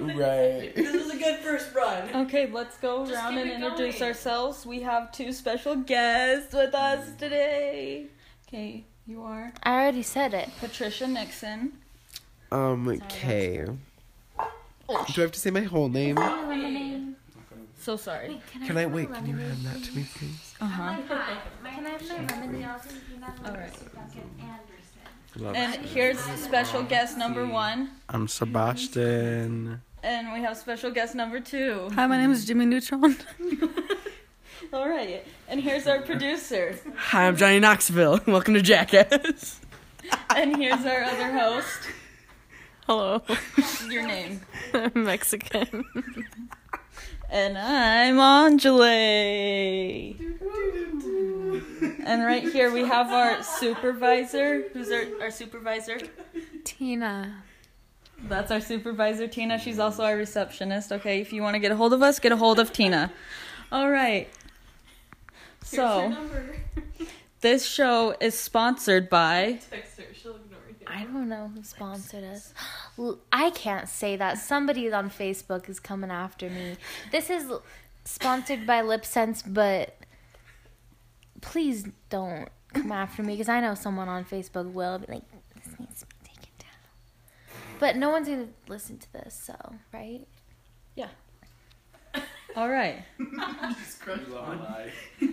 Right. This is a good first run. Okay, let's go Just around and introduce going. ourselves. We have two special guests with us today. Okay, you are I already said it. Patricia Nixon. Um, okay. Do I have to say my whole name? So sorry. Can I wait? Can you hand that to me, please? Uh huh. Can I have my lemonade? All right. Love And it. here's special guest number one, I'm Sebastian. and we have special guest number two. Hi, my name is Jimmy Neutron. All right, and here's our producer, Hi, I'm Johnny Knoxville. Welcome to Jackass. and here's our other host. Hello, Your name. I'm Mexican. And I'm Angele. And right here we have our supervisor. Who's our, our supervisor? Tina. That's our supervisor, Tina. She's also our receptionist. Okay, if you want to get a hold of us, get a hold of Tina. All right. So, this show is sponsored by. I don't know who sponsored us. I can't say that. Somebody on Facebook is coming after me. This is sponsored by LipSense, but please don't come after me because I know someone on Facebook will be like, this needs to be taken down. But no one's going to listen to this, so, right? Yeah. All right.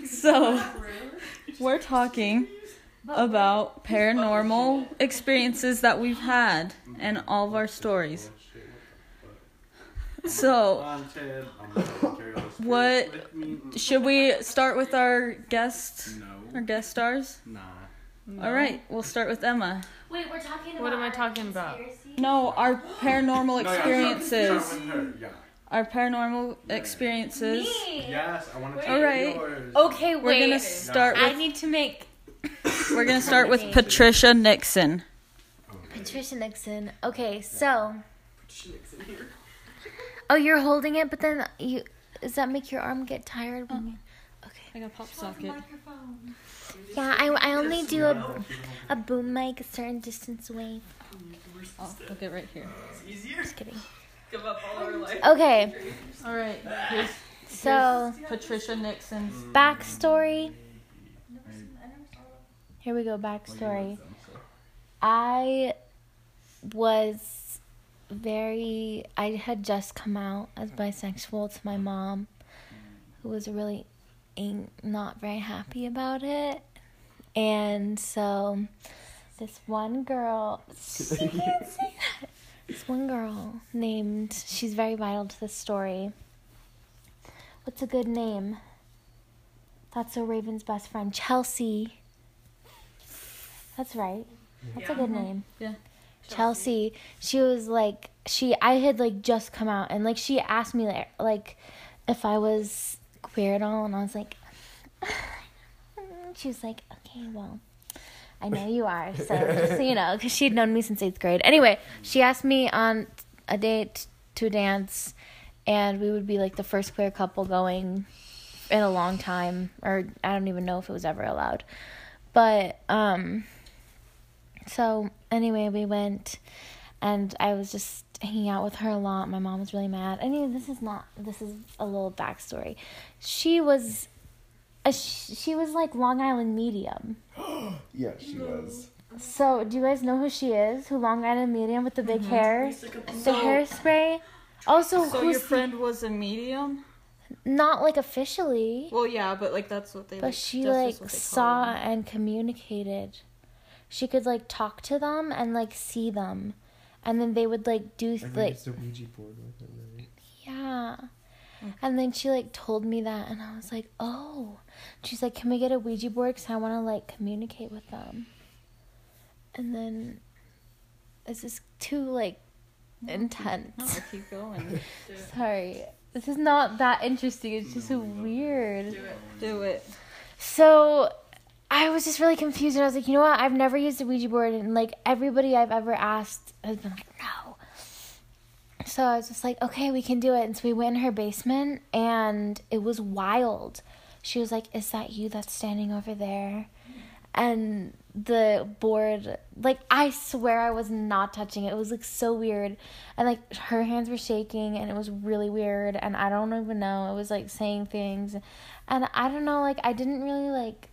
So, we're talking about paranormal experiences that we've had and all of our stories. So, what should we start with our guests, our guest stars? Nah. All right, we'll start with Emma. Wait, we're talking What am I talking about? No, our paranormal experiences. start with her, yeah. Our paranormal experiences. Yes, I want to All right. Okay, wait. We're gonna start I with need to make we're gonna start with Patricia Nixon. Patricia Nixon. Okay, so. Oh, you're holding it, but then you. Does that make your arm get tired when you. Oh. Okay. I got pop socket. Yeah, I, I only do a, a boom mic a certain distance away. I'll look it right here. Just kidding. Give up all our life. Okay, All right, here's so Patricia Nixon's. backstory. Here we go, backstory. I was very. I had just come out as bisexual to my mom, who was really not very happy about it. And so, this one girl. She can't say that. This one girl named. She's very vital to this story. What's a good name? That's So Raven's best friend, Chelsea. That's right. That's a good name. Yeah. Chelsea. She was like she I had like just come out and like she asked me like, like if I was queer at all and I was like she was like, "Okay, well, I know you are." So, just so you know, cuz she'd known me since 8th grade. Anyway, she asked me on a date to dance and we would be like the first queer couple going in a long time or I don't even know if it was ever allowed. But um so anyway, we went and I was just hanging out with her a lot. My mom was really mad. I mean, this is not this is a little backstory. She was a, she was like Long Island medium. Yeah, she was. So, do you guys know who she is? Who Long Island medium with the big mm-hmm. hair? The So- hairspray? Also, So who's your friend was a medium? not like officially, Well, yeah, but like that's what they. but like, she like just what they call saw and communicated. She could like talk to them and like see them, and then they would like do like a Ouija board with her, right? yeah. And then she like told me that, and I was like, oh. She's like, can we get a Ouija board? Cause I want to like communicate with them. And then, this is too like intense. No, keep going. Sorry. This is not that interesting. It's just so weird. Do it. Do it. So I was just really confused and I was like, you know what? I've never used a Ouija board and like everybody I've ever asked has been like, no. So I was just like, okay, we can do it. And so we went in her basement and it was wild. She was like, Is that you that's standing over there? and the board like I swear I was not touching it. It was like so weird. And like her hands were shaking and it was really weird and I don't even know. It was like saying things and I don't know like I didn't really like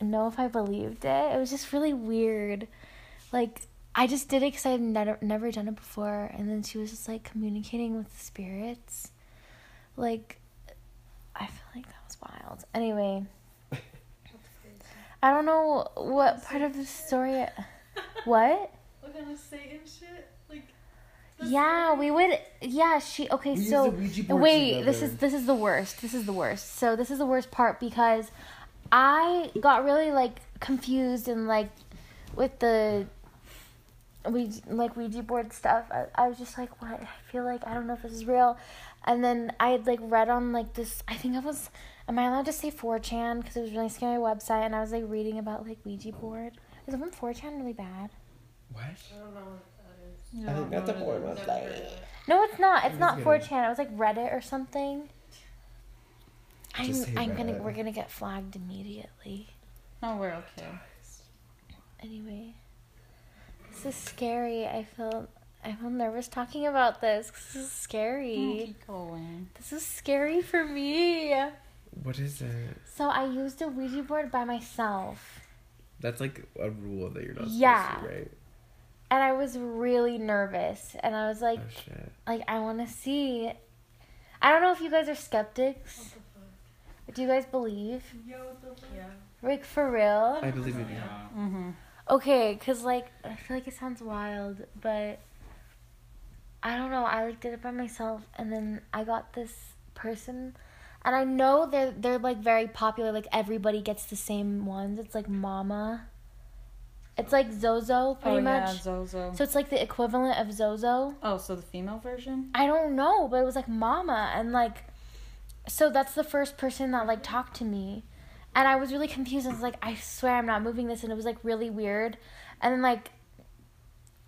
know if I believed it. It was just really weird. Like I just did it because I've never never done it before, and then she was just like communicating with the spirits. Like, I feel like that was wild. Anyway, I don't know what part of the story. What? What kind of Satan shit? Like. Yeah, we would. Yeah, she. Okay, We so the Ouija board wait. This is this is the worst. This is the worst. So this is the worst part because I got really like confused and like with the we like Ouija board stuff. I, I was just like, what? I feel like I don't know if this is real. And then I had like read on like this. I think I was. Am I allowed to say 4chan? Because it was really scary website, and I was like reading about like Ouija board. Is it from 4chan really bad? What? I don't know what that is. I think that's a porn Never heard website. No, it's not. It's not is 4chan. It was like Reddit or something. I'm, I'm gonna we're gonna get flagged immediately. Oh, we're okay. Anyway, this is scary. I feel I feel nervous talking about this. 'cause This is scary. Keep going. This is scary for me. What is it? So I used a Ouija board by myself, That's like a rule that you're not supposed Yeah. to, right? and I was really nervous. And I was like, oh shit. like I want to see. I don't know if you guys are skeptics. What the fuck? Do you guys believe? Yo, what the fuck? Yeah. Like for real? I believe in you. Mm-hmm. Okay, cause like I feel like it sounds wild, but I don't know. I like did it by myself, and then I got this person, and I know they're they're like very popular. Like everybody gets the same ones. It's like Mama. It's like Zozo, pretty oh, much. yeah, Zozo. So it's like the equivalent of Zozo. oh, so the female version? I don't know, but it was like Mama, and like, so that's the first person that like talked to me, and I was really confused. I was like, I swear I'm not moving this, and it was like really weird, and then like,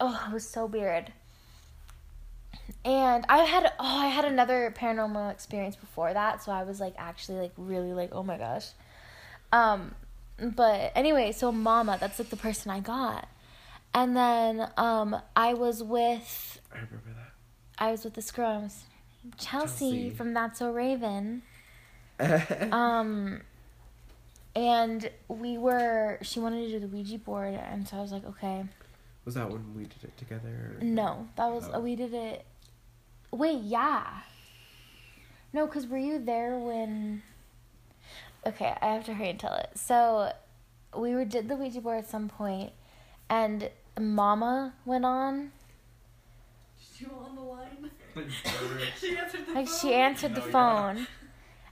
oh, it was so weird. And I had oh I had another paranormal experience before that, so I was like actually like really like oh my gosh, um, but anyway, so Mama, that's like the person I got, and then um I was with I remember that. I was with this girl. I was Chelsea, Chelsea. from That's So Raven. Um, and we were. She wanted to do the Ouija board, and so I was like, okay. was that when we did it together? No, that was Oh. we did it. Wait, yeah. No, cause were you there when? Okay, I have to hurry and tell it. So, we were did the Ouija board at some point, and Mama went on. She on the line. she answered the Like phone. she answered the phone.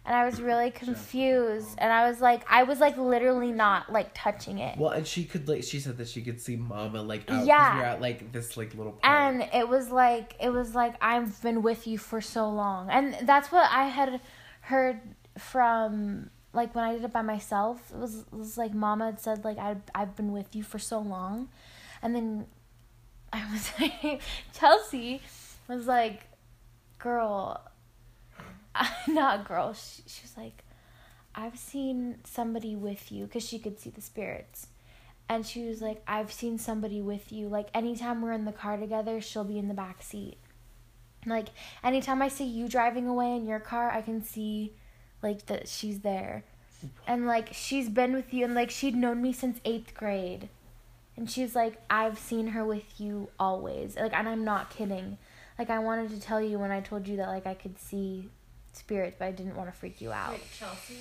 And I was really confused. And I was like I was like literally not like touching it. Well, and she could like she said that she could see Mama like out 'cause Yeah. we're at like this like little park. And it was like it was like I've been with you for so long. And that's what I had heard from like when I did it by myself. It was, it was like mama had said like I I've been with you for so long. And then I was like Chelsea was like girl not girl. She, she was like I've seen somebody with you cuz she could see the spirits. And she was like, I've seen somebody with you. Like, anytime we're in the car together, she'll be in the back seat. Like, anytime I see you driving away in your car, I can see, like, that she's there. And, like, she's been with you, and, like, she'd known me since eighth grade. And she's like, I've seen her with you always. Like, and I'm not kidding. Like, I wanted to tell you when I told you that, like, I could see spirits, but I didn't want to freak you out. Wait, Chelsea?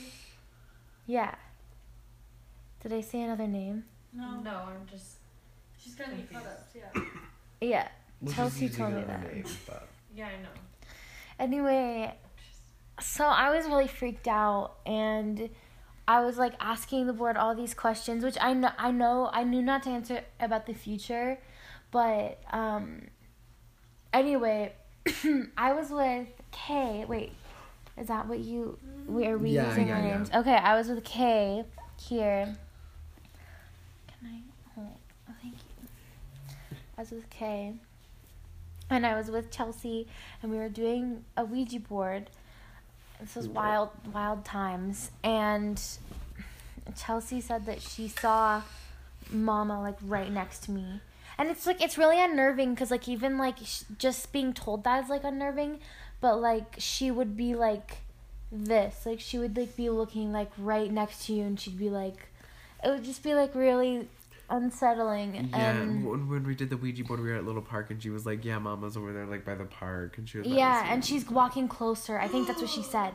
Yeah. Did I say another name? No. No, I'm just. She's gonna be cut up. Yeah. Yeah. We're Chelsea told me that. name, but- Yeah, I know. Anyway, so I was really freaked out and I was like asking the board all these questions, which I know I know I knew not to answer about the future, but um anyway, I was with Kay. Wait, is that what you we are we Yeah, using yeah, our yeah. names? Okay, I was with Kay here. Can I hold? Oh, thank you. I was with Kay and I was with Chelsea, and we were doing a Ouija board. This was wild, wild times, and Chelsea said that she saw Mama like right next to me, and it's like it's really unnerving because like even like sh- just being told that is like unnerving, but like she would be like this, like she would like be looking like right next to you, and she'd be like, it would just be like really unsettling Yeah, and. when, when we did the Ouija board, we were at Little Park, and she was like, "Yeah, Mama's over there, like by the park," and she was. Like, Yeah, and she's walking closer. I think that's what she said.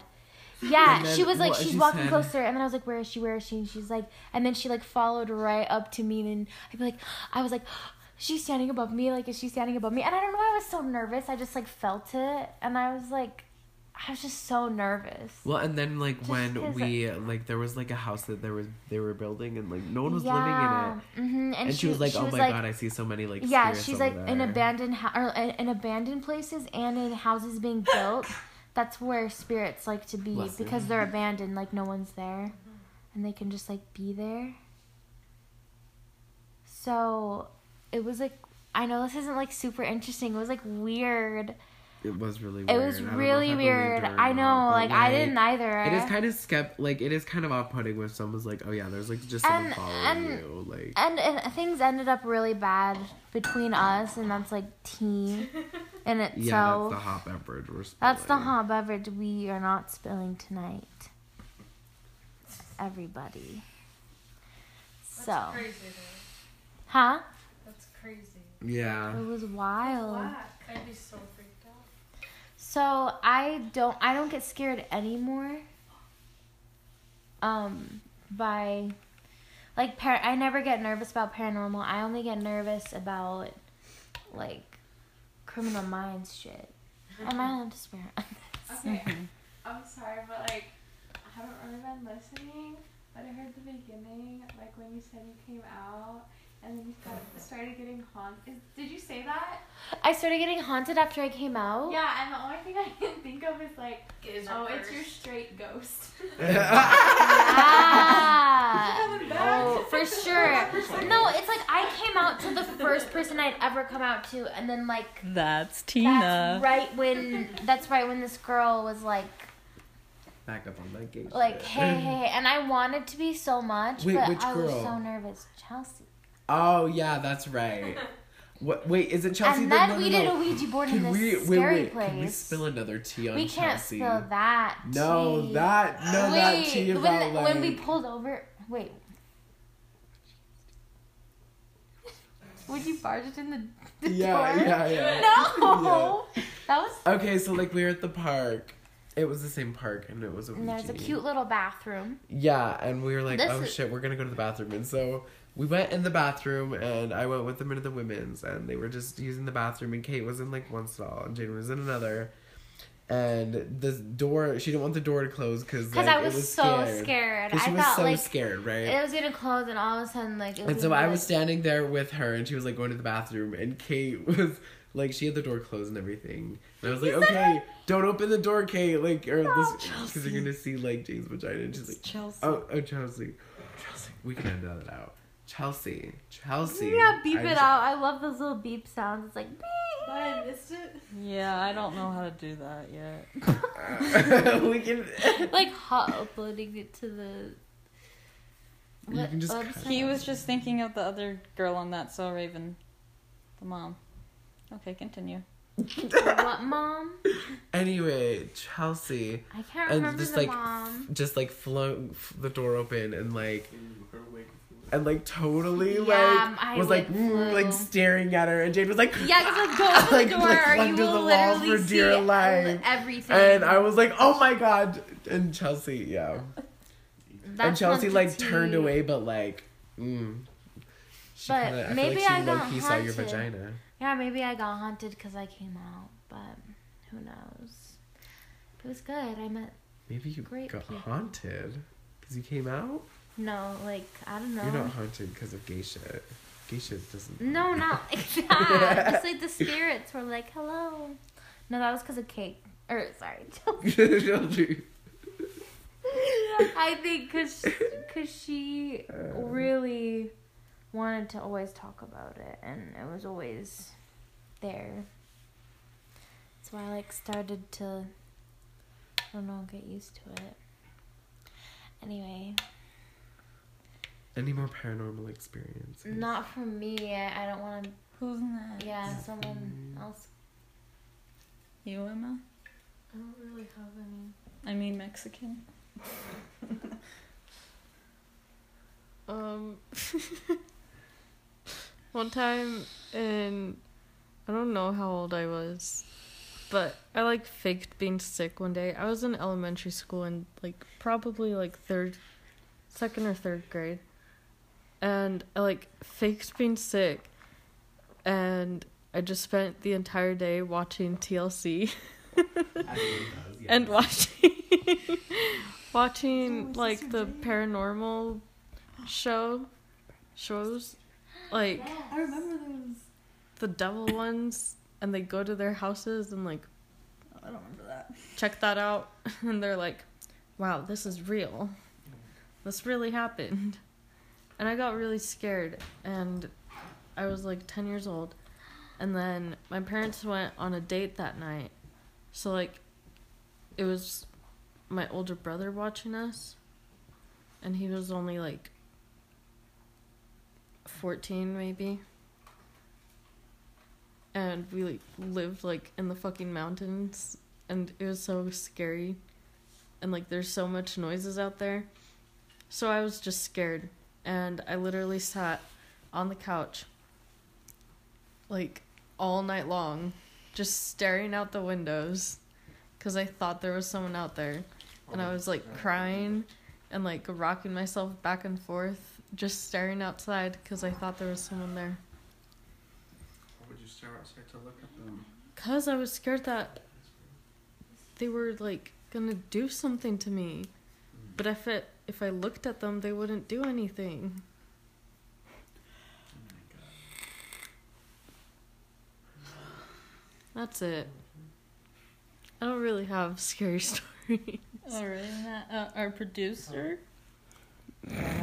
Yeah, then she was like, what she's she walking said- closer, and then I was like, where is she? Where is she? And she's like, and then she like followed right up to me, and I'd be like, I was like, she's standing above me. Like, is she standing above me? And I don't know. why I was so nervous. I just like felt it, and I was like, I was just so nervous. Well, and then like Just when we like there was like a house that there was they were building and like no one was living in it, Mm-hmm. And, and, she, was like, "Oh my god, I see so many like yeah, spirits she's like in abandoned ho- or in, in abandoned places and in houses being built. That's where spirits like to be Bless because they're abandoned, like no one's there, and they can just like be there. So, it was like I know this isn't like super interesting. It was like weird. It was really. Weird. It was I don't know really I weird. I know, not, but, like, I didn't either. It is kind of skept like it is kind of off putting when someone's like, "Oh yeah, there's like just someone And- following and- you." Like and, and things ended up really bad between us, and that's like tea in itself. yeah, that's the hot beverage we're. That's the hot beverage we are not spilling tonight. Everybody. That's So, crazy, huh? That's crazy. Yeah. It was wild. Black. I'd be so freaked out. So I don't I don't get scared anymore. Um, by like par- I never get nervous about paranormal. I only get nervous about like criminal minds shit. Am I allowed to swear? on Okay. I'm sorry, but like, I haven't really been listening. But I heard the beginning, like when you said you came out, and then you got, started getting haunted. Did you say that? I started getting haunted after I came out. Yeah, and the only thing I can think of is like, Is oh, it's your straight ghost. Yeah. Oh, for sure. No, it's like I came out to the first person I'd ever come out to, and then like That's Tina. that's right when that's right when this girl was like Back up on that gate. like hey hey, hey. and I wanted to be so much, Wait, but which I was girl? so nervous. Chelsea. Oh yeah, that's right. What? Wait, is it Chelsea? and then no, we no, did a Ouija board in Can this we wait? scary Wait, place. can we spill another tea on We can't Chelsea? spill that. No, that no, that Wait, tea when, about like. when we pulled over. Wait. Would you barge it in the, the yeah, door? yeah, yeah. No, that was. Okay, so like we were at the park. It was the same park, and it was a And there's a cute little bathroom. Yeah, and we were like, This oh is- shit, we're gonna go to the bathroom, and so we went in the bathroom, and I went with them into the women's, and they were just using the bathroom, and Kate was in like one stall, and Jane was in another, and the door, she didn't want the door to close because Because like, I it was, was so scared. scared. she I was thought so like scared, right? it was gonna close, and all of a sudden like. It was And so I was like- standing there with her, and she was like going to the bathroom, and Kate was like, she had the door closed and everything. And I was like, okay, don't open the door, Kate, like, or oh, this, because you're gonna see like Jane's vagina. And she's like, Chelsea. oh, oh, Chelsea, Chelsea, we can end that out. Chelsea, Chelsea. Yeah, beep I it just- out. I love those little beep sounds. It's like beep. But I missed it. Yeah, I don't know how to do that yet. we can. like hot uploading it to the. You can just cut He was just thinking of the other girl on that So Raven, the mom. Okay, continue. what mom? Anyway, Chelsea, I can't and remember just the like, mom. f- just like flung f- the door open and like. And like totally Yeah, like I was like mm, like staring at her and Jade was like Yeah, just like go open like, the door, like, or you will literally for see dear ev- life. everything. And I was like, oh my god. And Chelsea, yeah. and Chelsea like the turned away, but like, mm. She But kinda, I maybe like I she got low-key saw your haunted. vagina. Yeah, maybe I got haunted because I came out, but who knows? It was good. I met Maybe you Great got people. haunted because you came out. No, like I don't know. You're not haunted because of gay shit. Gay shit doesn't. No, not like that. Just like the spirits were like, hello. No, that was because of cake. Or sorry, Chelsea. I think because cause she um. really wanted to always talk about it, and it was always there. That's why I like started to, I don't know, get used to it. Anyway, Any more paranormal experiences? Not from me. I, I don't want to. Who's next? Yeah, someone else. You, Emma? I don't really have any. I mean Mexican. Um, one time in, I don't know how old I was, but I like faked being sick one day. I was in elementary school and like probably like third, second or third grade, and I like faked being sick, and I just spent the entire day watching TLC and watching watching like the paranormal show shows like I remember those. the devil ones and they go to their houses and like I don't remember that. check that out and they're like wow this is real. This really happened and i got really scared and i was like 10 years old. And then my parents went on a date that night. So like it was my older brother watching us. And he was only like 14 maybe. And we like lived like in the fucking mountains. And it was so scary. And like there's so much noises out there. So i was just scared and i literally sat on the couch like all night long just staring out the windows because i thought there was someone out there. And i was like crying and like rocking myself back and forth just staring outside because i thought there was someone there. Why would you stare outside to look at them? Cause I was scared that they were like gonna do something to me, hmm. but if it if I looked at them, they wouldn't do anything. Oh. That's it. I don't really have scary stories. Oh, really? Not, uh, our producer?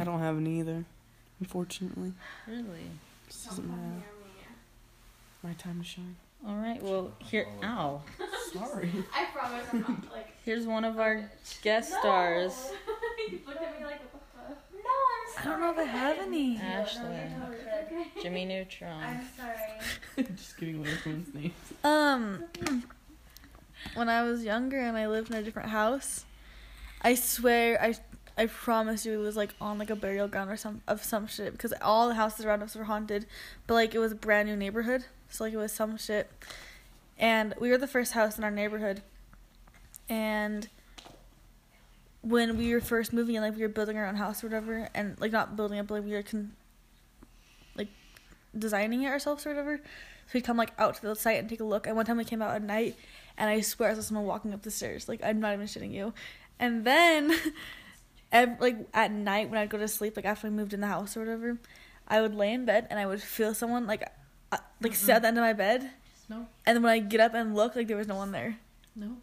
I don't have any either, unfortunately. Really? This isn't my, my time to shine. All right. Well, here. Ow. Sorry. I promise I'm not like. Here's one of our guest stars, you looked at me like, what the? No, I I'm don't know if I have any. No, Ashlyn. you're totally good. Jimmy Neutron. I'm sorry. Just giving away everyone's names. Um, when I was younger and I lived in a different house, I swear I I promise you it was like on like a burial ground or some of some shit because all the houses around us were haunted, but like it was a brand new neighborhood, so like it was some shit, and we were the first house in our neighborhood, and when we were first moving in, like we were building our own house or whatever, and like not building it, but like we were con- like designing it ourselves or whatever. So we'd come like out to the site and take a look. And one time we came out at night, and I swear I saw someone walking up the stairs. Like I'm not even shitting you. And then, ev- like at night when I'd go to sleep, like after we moved in the house or whatever, I would lay in bed and I would feel someone like, uh, like sit at the end of my bed. No. And then when I get up and look, like there was no one there. No.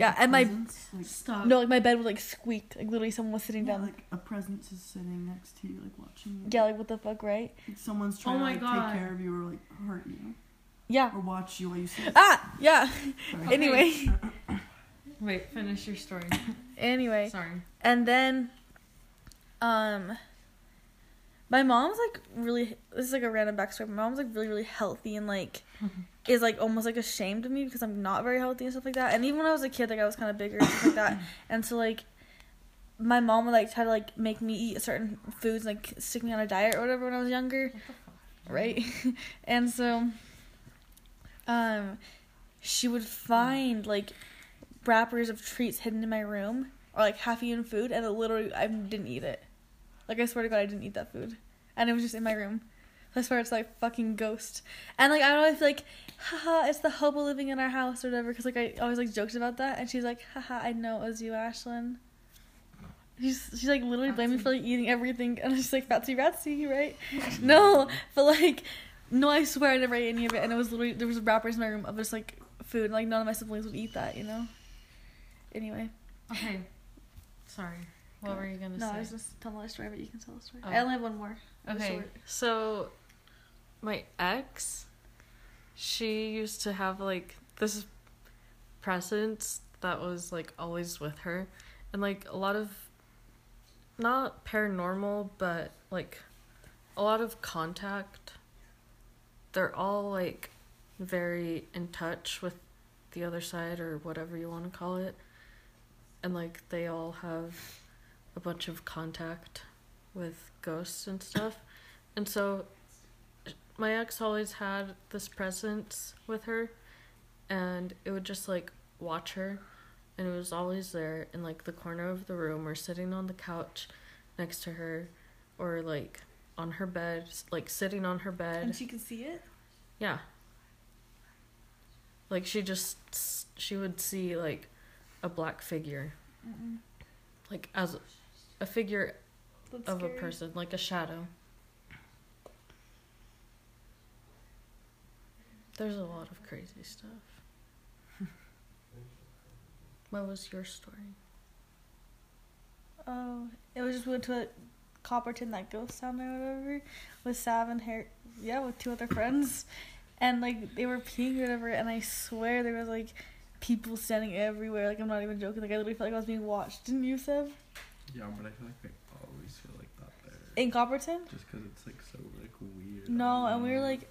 Yeah, and my Presence, like, Stop. no, like my bed would like squeak. Like literally someone was sitting yeah, down. like a presence is sitting next to you, like watching you. Yeah, like what the fuck, right? Like someone's trying Oh to like God. take care of you or like hurt you Yeah. or watch you while you sleep. Ah, yeah. Sorry. Anyway, Wait, finish your story. anyway. Sorry. And then, um, my mom's like really. This is like a random backstory. My mom's like really, really healthy and like is like almost like ashamed of me because I'm not very healthy and stuff like that. And even when I was a kid, like I was kind of bigger and stuff like that. And so like, my mom would like try to like make me eat certain foods, like stick me on a diet or whatever when I was younger, right? and so, um, she would find like wrappers of treats hidden in my room or like half eaten food and it literally I didn't eat it. Like I swear to God I didn't eat that food. And it was just in my room. I swear it's like fucking ghost. And like I don't know like haha it's the hobo living in our house or whatever because like I always like joked about that and she's like haha I know it was you Ashlyn. She's she's like literally blaming me for like eating everything and I'm just like fatsy ratsy right? no, but like no I swear I never ate any of it and it was literally there was wrappers in my room of just like food and like none of my siblings would eat that you know. Anyway. Okay. Sorry. What were you gonna No, say? I was just telling my story, but you can tell the story. Oh. I only have one more. Okay, short. so my ex, she used to have like this presence that was like always with her, and like a lot of not paranormal, but like a lot of contact. They're all like very in touch with the other side or whatever you want to call it. And like they all have a bunch of contact with ghosts and stuff. And so my ex always had this presence with her and it would just like watch her and it was always there in like the corner of the room or sitting on the couch next to her or like on her bed like sitting on her bed And she could see it. yeah like she just she would see like a black figure like as a figure That's of scary. a person like a shadow there's a lot of crazy stuff what was your story Oh, it was just we went to a Copperton, that ghost town or whatever, with Sav and Harry. Yeah, with two other friends, and like they were peeing or whatever. And I swear there was like people standing everywhere. Like I'm not even joking. Like I literally felt like I was being watched. Didn't you, Sav? Yeah, but I feel like they always feel like that there. In Copperton? Just because it's like so like weird. No, and we don't were like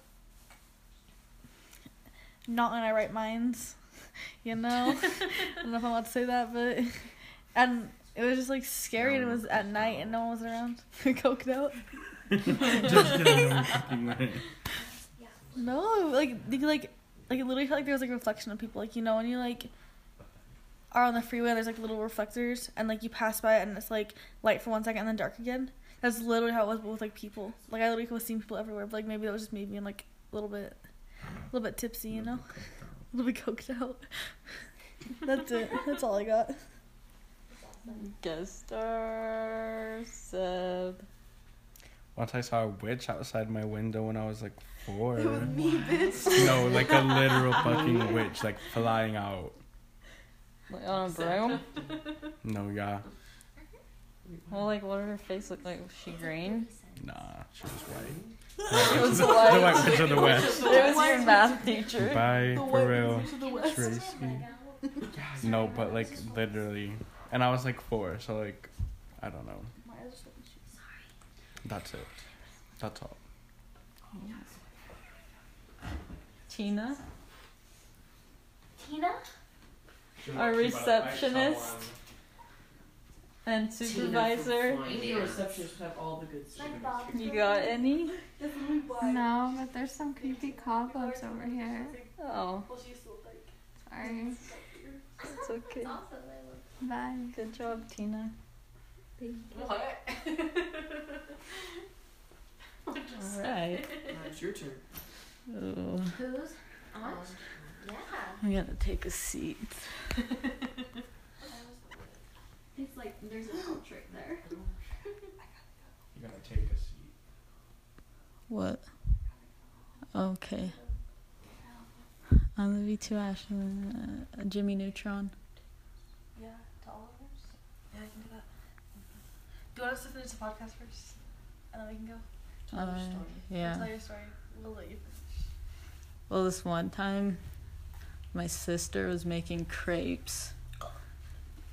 not in our right minds, you know. I don't know if I'm allowed to say that, but and it was just like scary, and it was at night, and no one was around. Coked out. just get no fucking way. No, like you could, like like it literally felt like there was like a reflection of people. Like you know when you like are on the freeway, and there's like little reflectors, and like you pass by and it's like light for one second and then dark again. That's literally how it was, but with like people. Like I literally was seeing people everywhere, but like maybe that was just me being like a little bit, a little bit tipsy, you know, a little bit coked out. That's it. That's all I got. Guest star Seb. Once I saw a witch outside my window when I was like four. It was me, bitch. no, like a literal fucking witch, like flying out. Like on a broom? No, yeah, Well, like, what did her face look like? Was she green? nah, she was white. It was the white. white witch of the west. It was your math teacher. Bye, for real, To the west. Tracy. No, but like literally, and I was like four, so like, I don't know. That's it. That's all. Tina, Tina? our receptionist and supervisor. Your receptionist have all the good stuff. You got any? No, but there's some creepy cobwebs over here. Oh, Sorry. it's okay. Bye. Good job, Tina. What? Alright. it's your turn. Ooh, Who's? Aunt? Yeah. I'm gonna take a seat. It's like there's a little trick there. You gotta take a seat. What? Okay. I'm the V2 Ashland, uh, Jimmy Neutron. Yeah, to all of us. Yeah, I can do that. Do you want us to finish the podcast first, and then we can go? Uh, yeah. Tell your story. We'll let you finish. Well, this one time, my sister was making crepes.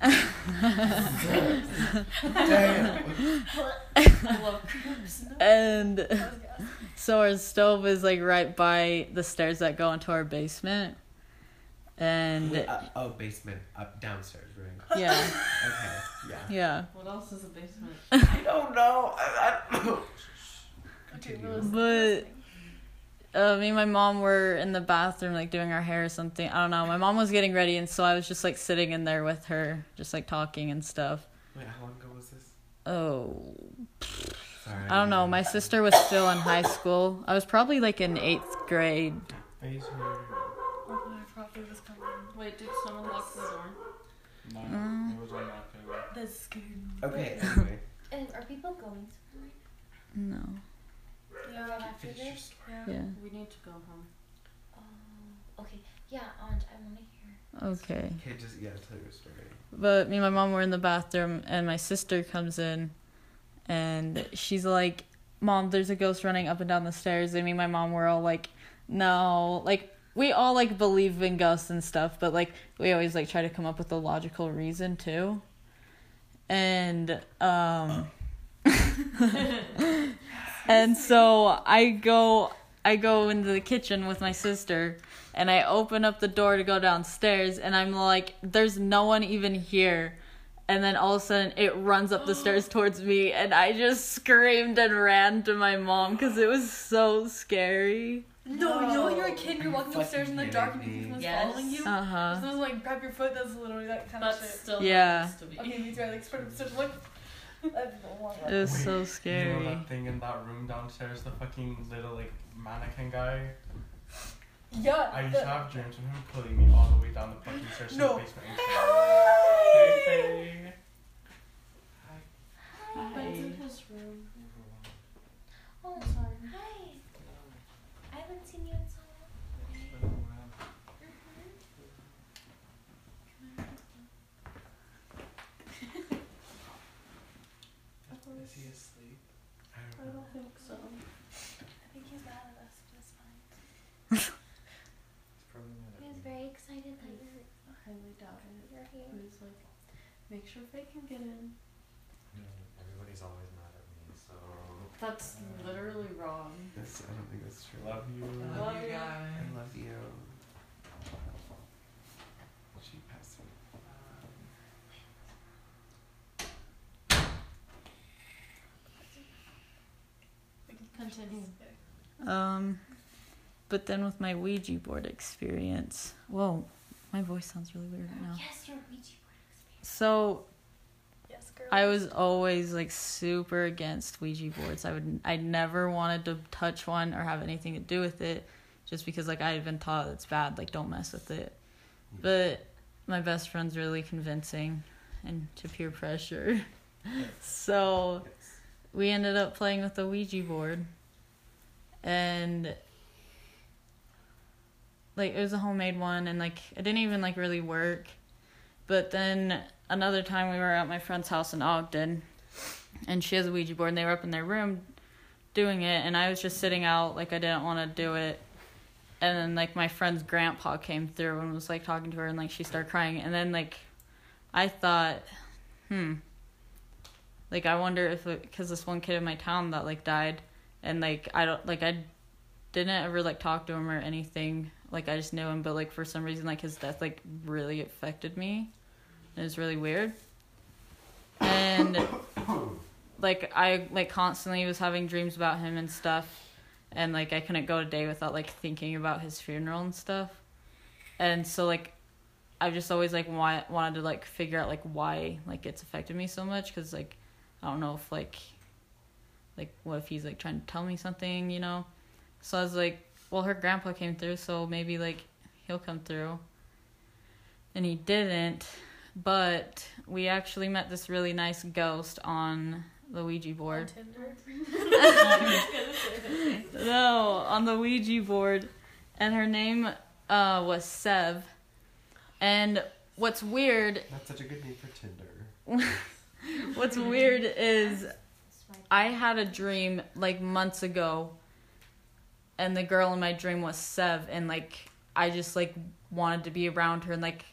and so our stove is like right by the stairs that go into our basement. And Uh, oh, basement up downstairs, right? yeah, Okay, yeah. yeah. What else is a basement? I don't know. I, I don't know. Continue. But uh, me and my mom were in the bathroom, like doing our hair or something. I don't know. My mom was getting ready, and so I was just like sitting in there with her, just like talking and stuff. Wait, how long ago was this? Oh, Sorry. I don't know. My sister was still in high school. I was probably like in eighth grade. Basement. Oh, I probably was coming. Wait did someone lock the door No, Mm. it was unlocked. That's scared. Okay, anyway. And are people going somewhere? No. Yeah. Right after Finish your this? story. Yeah. Yeah. we need to go home Oh, okay. Yeah, Aunt, I want to hear. Okay. Okay, just, yeah, tell your story. But me and my mom were in the bathroom, and my sister comes in, and she's like, "Mom, there's a ghost running up and down the stairs." And me and my mom were all like, "No!" Like we all like believe in ghosts and stuff, but like we always like try to come up with a logical reason too. and um and so I go I go into the kitchen with my sister and I open up the door to go downstairs and I'm like there's no one even here and then all of a sudden it runs up the stairs towards me and I just screamed and ran to my mom cuz it was so scary. No, you know when you're a kid, Are you're you walking upstairs in the fucking dark and kidding you think me? someone's following you. Uh-huh. Someone's like grab your foot. That's literally that kind of shit. still Yeah. happens to me. Okay, me too. I like spread upstairs. Like, that's the one. It was Wait, so You know scary. that thing in that room downstairs, the fucking little like mannequin guy. Yeah. I used the- to have dreams of him pulling me all the way down the fucking stairs to No. the basement. Hey, Faye. That's in his room. Oh, I'm sorry. hi. I haven't seen you in so long. Is he asleep? I I don't know. don't think so. I think he's mad at us, but it's fine. He's probably very excited that you're, I highly doubt it. you're here. Like, make sure Faye can get in. Everybody's always mad at me, so. That's literally wrong. That's, I don't think that's true. Love you. Love you guys. I love you. She passed me. Continue. Um, but then with my Ouija board experience, whoa, my voice sounds really weird right now. Yes, your Ouija board experience. So Yes, girl. I was always like super against Ouija boards. I would, I never wanted to touch one or have anything to do with it, just because like I had been taught it's bad, like don't mess with it. But my best friend's really convincing, and to peer pressure, so we ended up playing with the Ouija board, and like it was a homemade one, and like it didn't even like really work. But then another time we were at my friend's house in Ogden, and she has a Ouija board, and they were up in their room doing it, and I was just sitting out like I didn't want to do it. And then like my friend's grandpa came through and was like talking to her, and like she started crying, and then like I thought, hmm, like I wonder if because this one kid in my town that like died, and like I don't like I didn't ever like talk to him or anything. Like I just knew him, but like for some reason like his death like really affected me. It was really weird. And like I like constantly was having dreams about him and stuff and like I couldn't go a day without like thinking about his funeral and stuff. And so like I've just always like wa- wanted to like figure out like why like it's affected me so much cuz like I don't know if like like what if he's like trying to tell me something, you know? So I was like, well her grandpa came through, so maybe like he'll come through. And he didn't, but we actually met this really nice ghost on the Ouija board. no, on the Ouija board, and her name uh, was Sev. And what's weird, That's such a good name for Tinder. what's weird is I had a dream like months ago, and the girl in my dream was Sev, and like I just like wanted to be around her, and like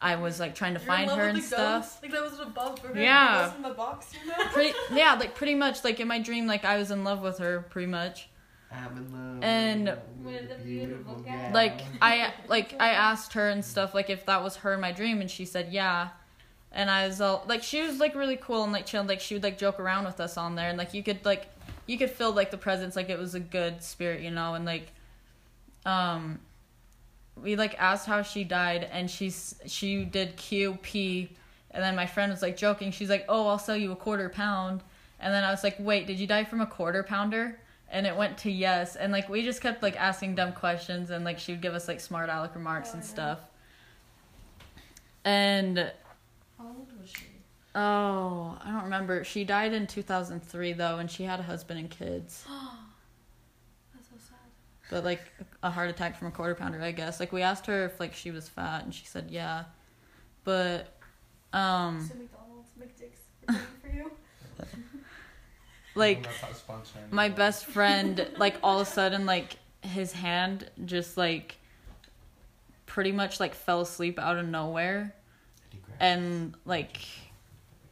I was like trying to You're in find love her with and the stuff. ghost? Like that was above Burger Yeah. Ghost in the box, you know? Pretty, yeah, like pretty much like in my dream, like I was in love with her, pretty much. I'm in love And- With a beautiful guy. like I like I asked her and stuff like if that was her in my dream and she said yeah and I was all like she was like really cool and like chill like she would like joke around with us on there and like you could like you could feel like the presence like it was a good spirit you know and like um we like asked how she died and she's she did QP and then my friend was like joking. She's like oh I'll sell you a quarter pound. And then I was like wait did you die from a quarter pounder? And it went to yes. And like we just kept like asking dumb questions and like she would give us like smart aleck remarks and stuff. And How old was she? oh i don't remember. She died in 2003 though and she had a husband and kids. That's so sad. But like a heart attack from a quarter pounder i guess. Like we asked her if like she was fat and she said yeah. But um So McDonald's, McDick's, for you. like That's my best friend like all of a sudden like his hand just like pretty much like fell asleep out of nowhere. And like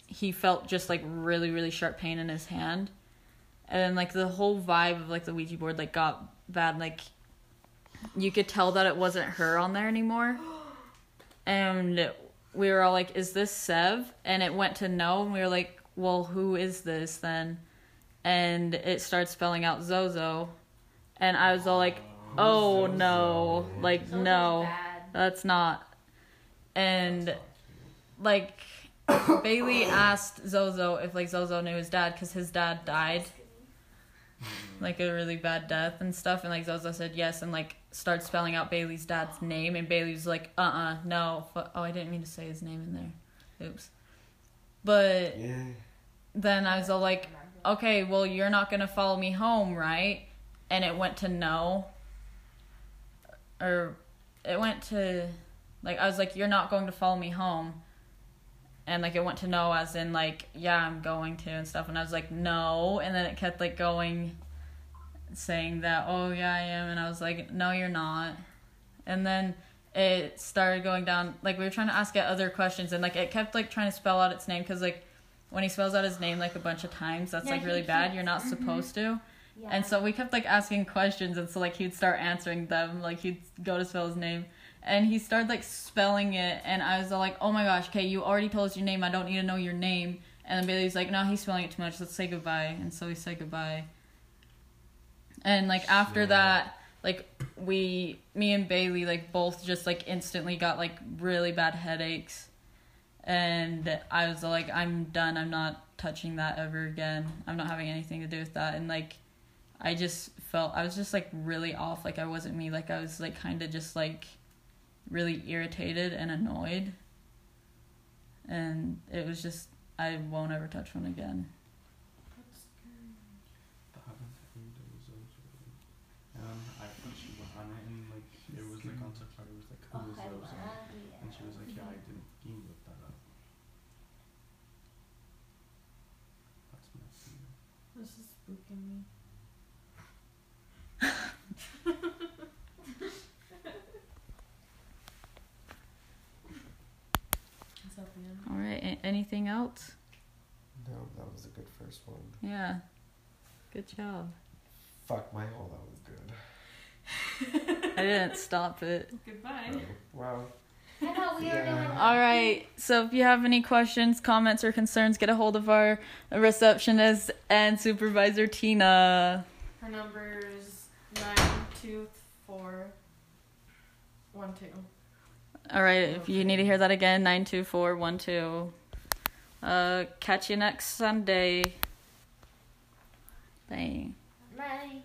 he felt just like really really sharp pain in his hand, and then like the whole vibe of like the Ouija board like got bad. Like you could tell that it wasn't her on there anymore, and we were all like, "Is this Sev?" And it went to no, and we were like, "Well, who is this then?" And it starts spelling out Zozo, and I was all like, "Oh no, like no, that's not." And like Bailey asked Zozo if like Zozo knew his dad because his dad died, like a really bad death and stuff, and like Zozo said yes, and like started spelling out Bailey's dad's name, and Bailey was like, "Uh, uh no, oh, I didn't mean to say his name in there, oops." But Yeah. then I was all like, "Okay, well, you're not gonna follow me home, right?" And it went to no, or it went to, like, I was like, "You're not going to follow me home." And like it went to no as in like yeah i'm going to and stuff and i was like no and then it kept like going saying that oh yeah i am and i was like no you're not and then it started going down like we were trying to ask it other questions and like it kept like trying to spell out its name because like when he spells out his name like a bunch of times that's Yeah, like really bad you're not mhm. supposed to Yeah. and so we kept like asking questions and so like he'd start answering them like he'd go to spell his name and he started like spelling it and i was like oh my gosh okay you already told us your name i don't need to know your name and then bailey's like no he's spelling it too much let's say goodbye and so we said goodbye and like after Shit. that like we me and bailey like both just like instantly got like really bad headaches and i was like i'm done i'm not touching that ever again i'm not having anything to do with that and like I just felt I was just like really off. Like I wasn't me. Like I was like kind of just like really irritated and annoyed. And it was just I won't ever touch one again. Um, I thought she went on it and like it was like on Safari it was like who is Zozo? And she was like, Yeah, I didn't you look that up. That's messy. This is spooking me. Is that the end? All right. A- anything else? No, that was a good first one. Yeah. Good job. Fuck my hole, that was good. I didn't stop it. Goodbye. Oh, wow. I thought we were Yeah. All right. So if you have any questions, comments, or concerns, get a hold of our receptionist and supervisor Tina. Her number is nine two four one two. All right. If you need to hear that again, nine two four one two. Uh, catch you next Sunday. Bye. Bye.